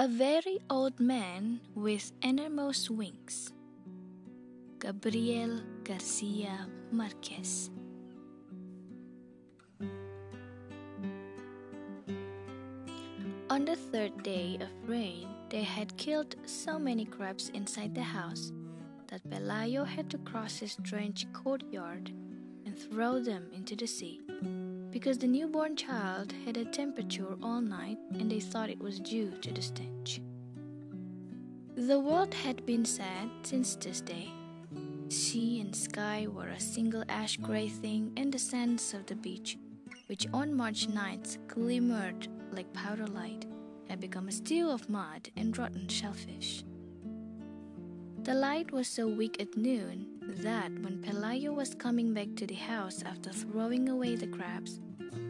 A very old man with enormous wings. Gabriel Garcia Marquez. On the third day of rain, they had killed so many crabs inside the house that Pelayo had to cross his strange courtyard and throw them into the sea because the newborn child had a temperature all night and they thought it was due to the stench. The world had been sad since this day. Sea and sky were a single ash gray thing, and the sands of the beach, which on March nights glimmered like powder light, had become a stew of mud and rotten shellfish. The light was so weak at noon that when Pelayo was coming back to the house after throwing away the crabs,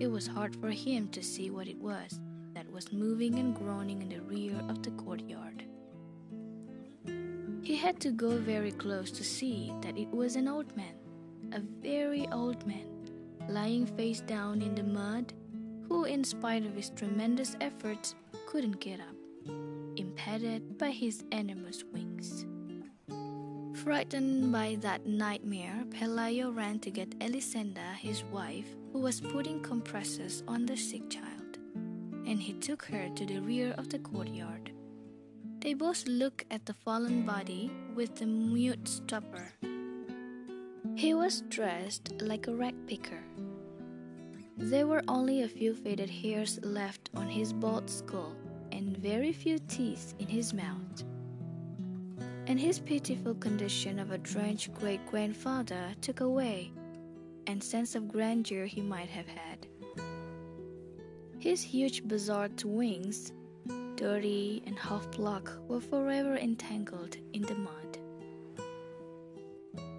it was hard for him to see what it was that was moving and groaning in the rear of the courtyard. He had to go very close to see that it was an old man, a very old man, lying face down in the mud, who, in spite of his tremendous efforts, couldn't get up, impeded by his enormous wings. Frightened by that nightmare, Pelayo ran to get Elisenda, his wife, who was putting compresses on the sick child, and he took her to the rear of the courtyard. They both looked at the fallen body with the mute stupor. He was dressed like a rag picker. There were only a few faded hairs left on his bald skull and very few teeth in his mouth and his pitiful condition of a drenched great grandfather took away and sense of grandeur he might have had. His huge bizarre wings, dirty and half black, were forever entangled in the mud.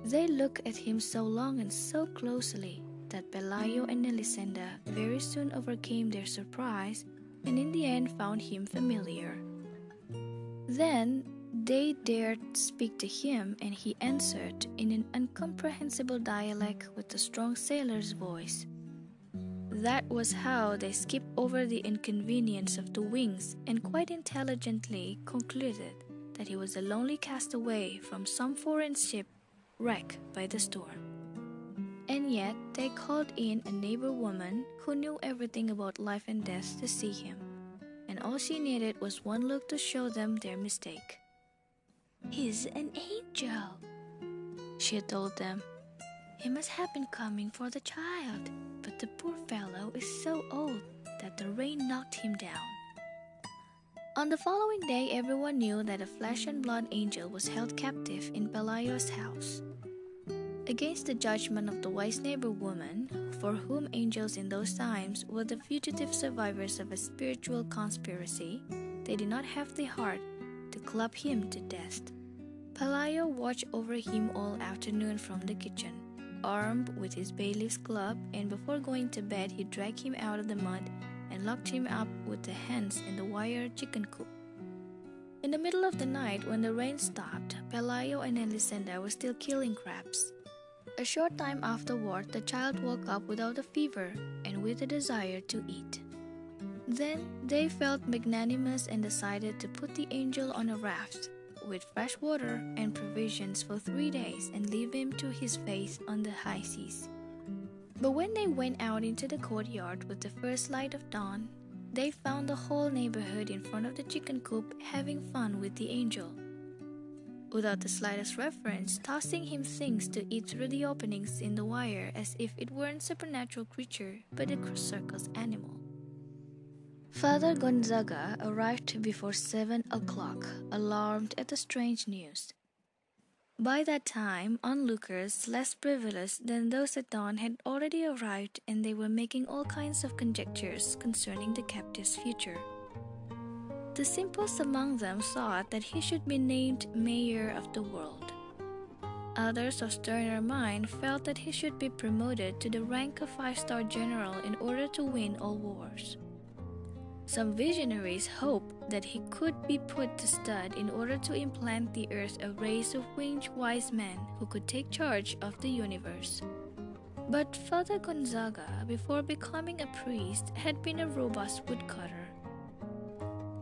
They looked at him so long and so closely that Pelayo and Elisenda very soon overcame their surprise and in the end found him familiar. Then they dared speak to him, and he answered in an incomprehensible dialect with a strong sailor's voice. That was how they skipped over the inconvenience of the wings and quite intelligently concluded that he was a lonely castaway from some foreign ship wrecked by the storm. And yet they called in a neighbor woman who knew everything about life and death to see him, and all she needed was one look to show them their mistake. He's an angel, she told them. He must have been coming for the child, but the poor fellow is so old that the rain knocked him down. On the following day, everyone knew that a flesh and blood angel was held captive in Pelayo's house. Against the judgment of the wise neighbor woman, for whom angels in those times were the fugitive survivors of a spiritual conspiracy, they did not have the heart to club him to death. Pelayo watched over him all afternoon from the kitchen, armed with his bailiff's club, and before going to bed, he dragged him out of the mud and locked him up with the hens in the wire chicken coop. In the middle of the night, when the rain stopped, Pelayo and Elisenda were still killing crabs. A short time afterward, the child woke up without a fever and with a desire to eat. Then they felt magnanimous and decided to put the angel on a raft with fresh water and provisions for three days and leave him to his fate on the high seas. But when they went out into the courtyard with the first light of dawn, they found the whole neighborhood in front of the chicken coop having fun with the angel. Without the slightest reference, tossing him things to eat through the openings in the wire as if it weren't a supernatural creature but a circus animal. Father Gonzaga arrived before seven o'clock, alarmed at the strange news. By that time, onlookers less privileged than those at dawn had already arrived, and they were making all kinds of conjectures concerning the captive's future. The simplest among them thought that he should be named Mayor of the World. Others of sterner mind felt that he should be promoted to the rank of five star general in order to win all wars. Some visionaries hoped that he could be put to stud in order to implant the earth a race of winged wise men who could take charge of the universe. But Father Gonzaga, before becoming a priest, had been a robust woodcutter.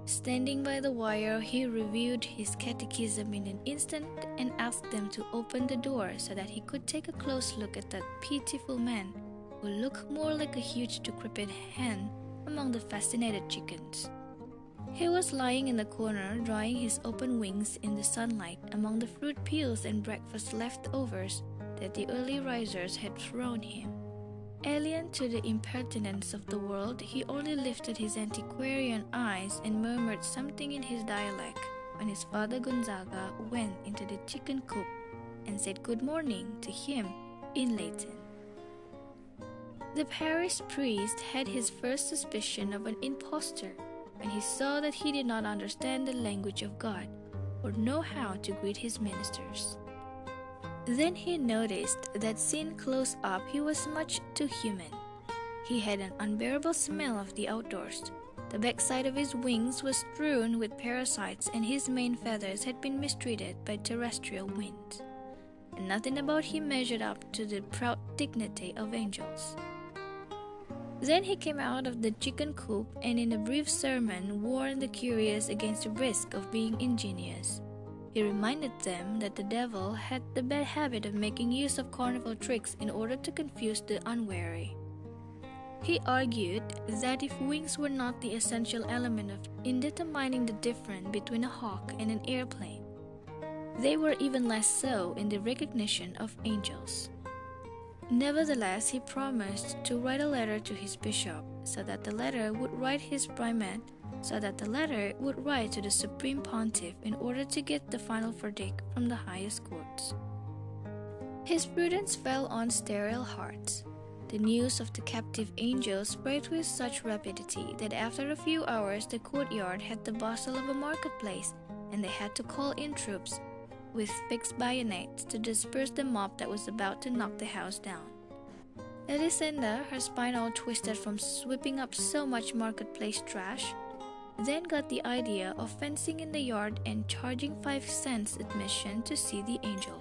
Standing by the wire, he reviewed his catechism in an instant and asked them to open the door so that he could take a close look at that pitiful man who looked more like a huge decrepit hen among the fascinated chickens. He was lying in the corner, drying his open wings in the sunlight among the fruit peels and breakfast leftovers that the early risers had thrown him. Alien to the impertinence of the world, he only lifted his antiquarian eyes and murmured something in his dialect when his father Gonzaga went into the chicken coop and said good morning to him in Latin. The parish priest had his first suspicion of an impostor when he saw that he did not understand the language of God or know how to greet his ministers. Then he noticed that seen close up he was much too human. He had an unbearable smell of the outdoors. The backside of his wings was strewn with parasites, and his main feathers had been mistreated by terrestrial winds. And nothing about him measured up to the proud dignity of angels. Then he came out of the chicken coop and in a brief sermon warned the curious against the risk of being ingenious. He reminded them that the devil had the bad habit of making use of carnival tricks in order to confuse the unwary. He argued that if wings were not the essential element of in determining the difference between a hawk and an airplane, they were even less so in the recognition of angels. Nevertheless, he promised to write a letter to his bishop so that the letter would write his primate so that the letter would write to the Supreme Pontiff in order to get the final verdict from the highest courts. His prudence fell on sterile hearts. The news of the captive angel spread with such rapidity that after a few hours the courtyard had the bustle of a marketplace, and they had to call in troops with fixed bayonets to disperse the mob that was about to knock the house down. Elisenda, her spine all twisted from sweeping up so much marketplace trash, then got the idea of fencing in the yard and charging 5 cents admission to see the angel.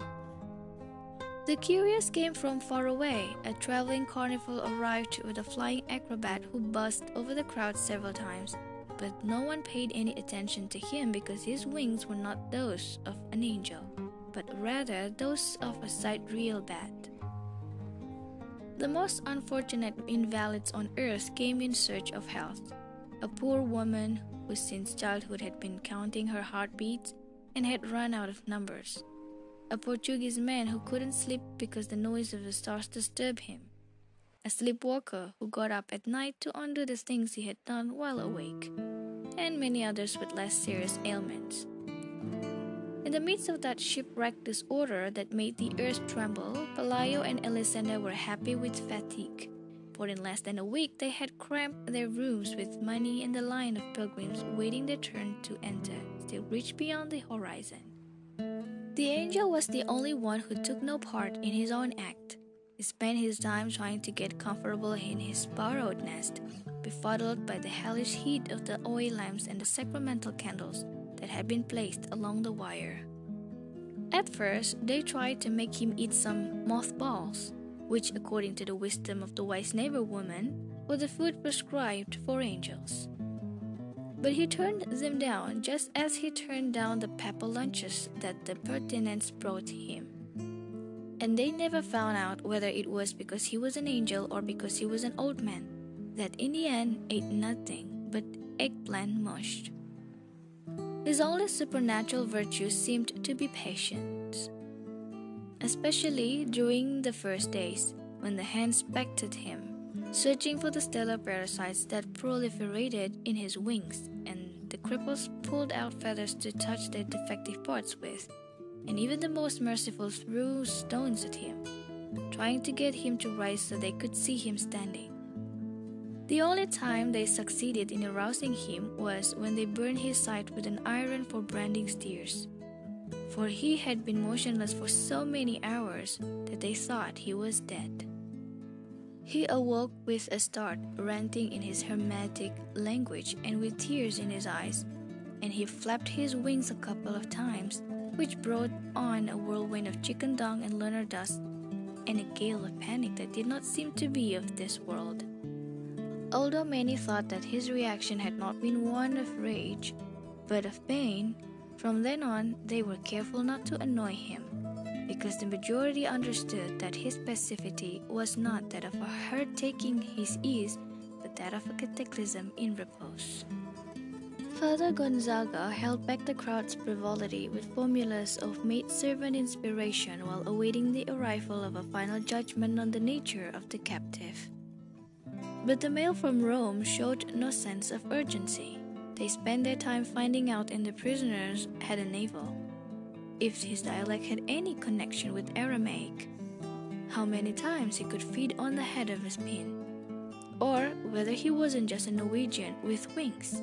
The curious came from far away. A traveling carnival arrived with a flying acrobat who buzzed over the crowd several times, but no one paid any attention to him because his wings were not those of an angel, but rather those of a sidereal bat. The most unfortunate invalids on earth came in search of health. A poor woman who since childhood had been counting her heartbeats and had run out of numbers. A Portuguese man who couldn't sleep because the noise of the stars disturbed him. A sleepwalker who got up at night to undo the things he had done while awake. And many others with less serious ailments. In the midst of that shipwreck disorder that made the earth tremble, Pelayo and Elisenda were happy with fatigue for in less than a week they had cramped their rooms with money and the line of pilgrims waiting their turn to enter still reached beyond the horizon. The angel was the only one who took no part in his own act. Spent his time trying to get comfortable in his borrowed nest, befuddled by the hellish heat of the oil lamps and the sacramental candles that had been placed along the wire. At first, they tried to make him eat some mothballs, which, according to the wisdom of the wise neighbor woman, was the food prescribed for angels. But he turned them down just as he turned down the pepper lunches that the pertinents brought him. And they never found out whether it was because he was an angel or because he was an old man, that in the end ate nothing but eggplant mush. His only supernatural virtue seemed to be patience especially during the first days when the hens pecked at him, searching for the stellar parasites that proliferated in his wings, and the cripples pulled out feathers to touch their defective parts with, and even the most merciful threw stones at him, trying to get him to rise so they could see him standing. The only time they succeeded in arousing him was when they burned his sight with an iron for branding steers for he had been motionless for so many hours that they thought he was dead. He awoke with a start, ranting in his hermetic language and with tears in his eyes, and he flapped his wings a couple of times, which brought on a whirlwind of chicken dung and lunar dust, and a gale of panic that did not seem to be of this world. Although many thought that his reaction had not been one of rage, but of pain, from then on they were careful not to annoy him, because the majority understood that his passivity was not that of a herd taking his ease, but that of a cataclysm in repose. Father Gonzaga held back the crowd's frivolity with formulas of maidservant inspiration while awaiting the arrival of a final judgment on the nature of the captive. But the mail from Rome showed no sense of urgency. They spent their time finding out if the prisoners had a navel, if his dialect had any connection with Aramaic, how many times he could feed on the head of his pin, or whether he wasn't just a Norwegian with wings.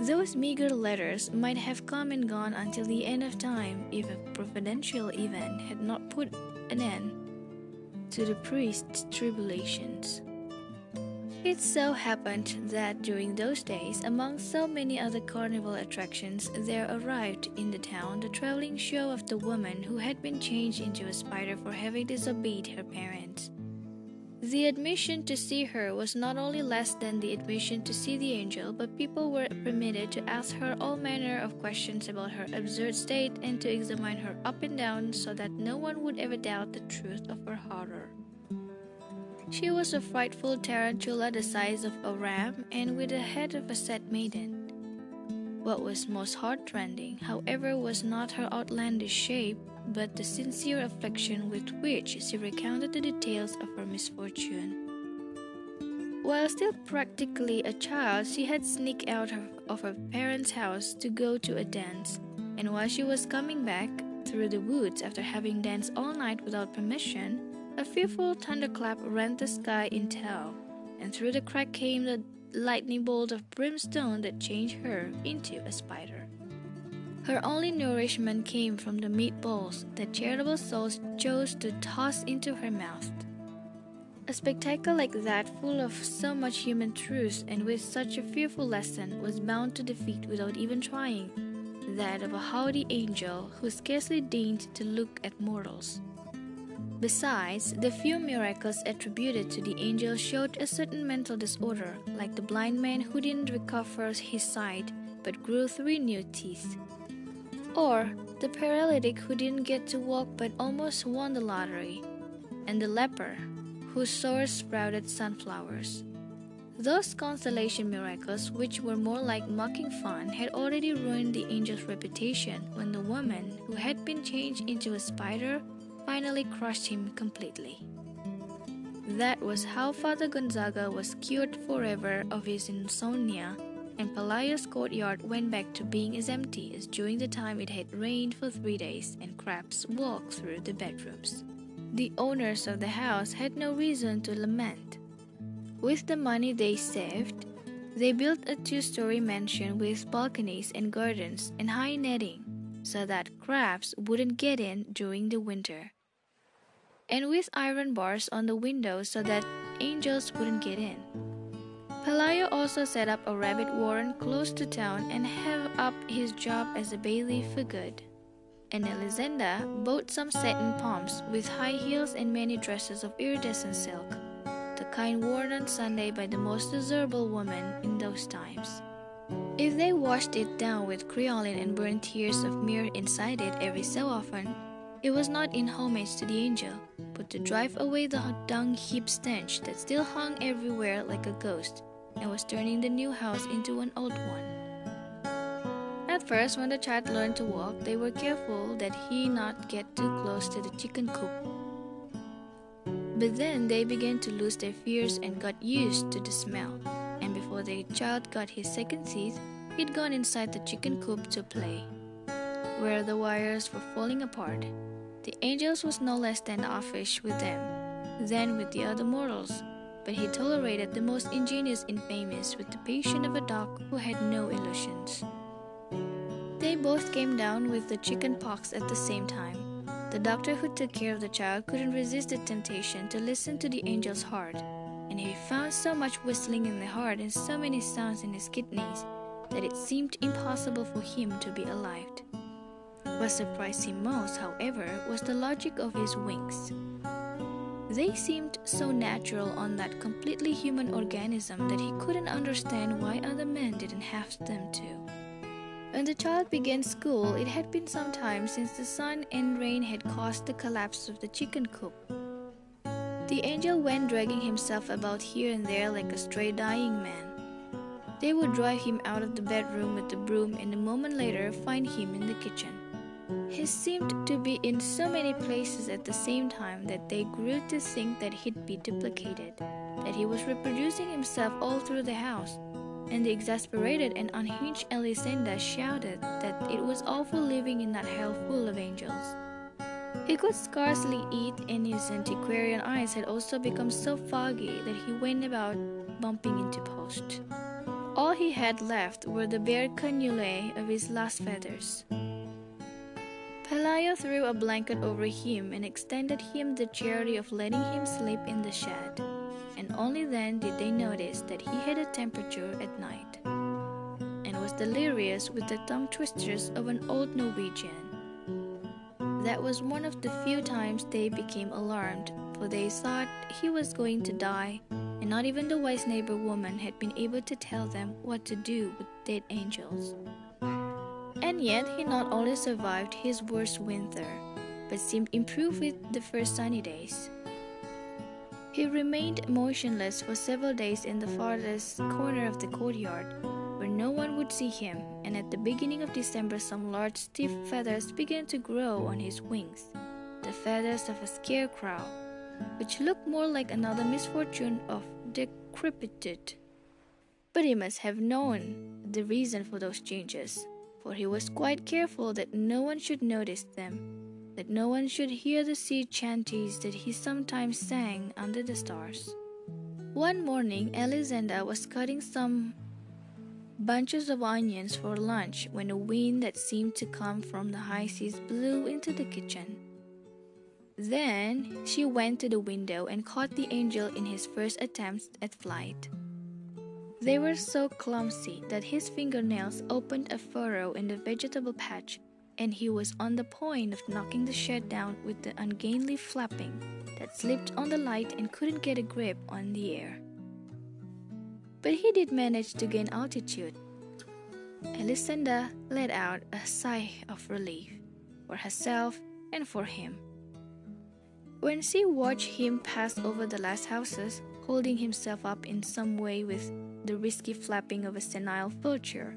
Those meager letters might have come and gone until the end of time if a providential event had not put an end to the priest's tribulations. It so happened that during those days, among so many other carnival attractions, there arrived in the town the traveling show of the woman who had been changed into a spider for having disobeyed her parents. The admission to see her was not only less than the admission to see the angel, but people were permitted to ask her all manner of questions about her absurd state and to examine her up and down so that no one would ever doubt the truth of her horror. She was a frightful tarantula the size of a ram and with the head of a sad maiden. What was most heartrending, however, was not her outlandish shape, but the sincere affliction with which she recounted the details of her misfortune. While still practically a child, she had sneaked out of her parents' house to go to a dance, and while she was coming back through the woods after having danced all night without permission, a fearful thunderclap rent the sky in two, and through the crack came the lightning bolt of brimstone that changed her into a spider. Her only nourishment came from the meatballs that charitable souls chose to toss into her mouth. A spectacle like that, full of so much human truth and with such a fearful lesson, was bound to defeat without even trying that of a haughty angel who scarcely deigned to look at mortals. Besides, the few miracles attributed to the angel showed a certain mental disorder, like the blind man who didn't recover his sight but grew three new teeth. Or the paralytic who didn't get to walk but almost won the lottery, and the leper whose sores sprouted sunflowers. Those consolation miracles, which were more like mocking fun, had already ruined the angel's reputation when the woman who had been changed into a spider finally crushed him completely. That was how Father Gonzaga was cured forever of his insomnia and Pelayo's courtyard went back to being as empty as during the time it had rained for three days and crabs walked through the bedrooms. The owners of the house had no reason to lament. With the money they saved, they built a two story mansion with balconies and gardens and high netting so that crabs wouldn't get in during the winter. And with iron bars on the windows so that angels wouldn't get in. Pelayo also set up a rabbit warren close to town and have up his job as a bailiff for good. And Elisenda bought some satin pumps with high heels and many dresses of iridescent silk, the kind worn on Sunday by the most desirable woman in those times. If they washed it down with creolin and burned tears of myrrh inside it every so often, it was not in homage to the angel, but to drive away the dung heap stench that still hung everywhere like a ghost and was turning the new house into an old one. At first, when the child learned to walk, they were careful that he not get too close to the chicken coop. But then they began to lose their fears and got used to the smell, and before the child got his second teeth, he'd gone inside the chicken coop to play, where the wires were falling apart. The angels was no less than offish with them than with the other mortals, but he tolerated the most ingenious infamies with the patience of a dog who had no illusions. They both came down with the chicken pox at the same time. The doctor who took care of the child couldn't resist the temptation to listen to the angel's heart, and he found so much whistling in the heart and so many sounds in his kidneys that it seemed impossible for him to be alive. What surprised him most, however, was the logic of his wings. They seemed so natural on that completely human organism that he couldn't understand why other men didn't have them too. When the child began school, it had been some time since the sun and rain had caused the collapse of the chicken coop. The angel went dragging himself about here and there like a stray dying man. They would drive him out of the bedroom with the broom and a moment later find him in the kitchen. He seemed to be in so many places at the same time that they grew to think that he'd be duplicated, that he was reproducing himself all through the house. And the exasperated and unhinged Elisenda shouted that it was awful living in that hell full of angels. He could scarcely eat, and his antiquarian eyes had also become so foggy that he went about bumping into posts. All he had left were the bare cannulae of his last feathers. Pelayo threw a blanket over him and extended him the charity of letting him sleep in the shed, and only then did they notice that he had a temperature at night, and was delirious with the tongue twisters of an old Norwegian. That was one of the few times they became alarmed, for they thought he was going to die, and not even the wise neighbor woman had been able to tell them what to do with dead angels. Yet he not only survived his worst winter, but seemed improved with the first sunny days. He remained motionless for several days in the farthest corner of the courtyard, where no one would see him, and at the beginning of December some large stiff feathers began to grow on his wings, the feathers of a scarecrow, which looked more like another misfortune of decrepitude. But he must have known the reason for those changes for he was quite careful that no one should notice them, that no one should hear the sea chanties that he sometimes sang under the stars. One morning, Elisenda was cutting some bunches of onions for lunch when a wind that seemed to come from the high seas blew into the kitchen. Then she went to the window and caught the angel in his first attempts at flight. They were so clumsy that his fingernails opened a furrow in the vegetable patch, and he was on the point of knocking the shed down with the ungainly flapping that slipped on the light and couldn't get a grip on the air. But he did manage to gain altitude. Elisenda let out a sigh of relief for herself and for him. When she watched him pass over the last houses, holding himself up in some way with the risky flapping of a senile vulture.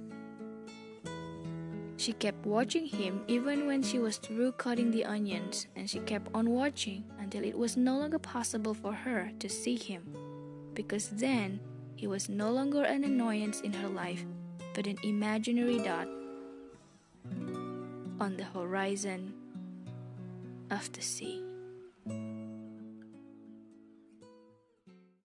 She kept watching him even when she was through cutting the onions, and she kept on watching until it was no longer possible for her to see him, because then he was no longer an annoyance in her life, but an imaginary dot on the horizon of the sea.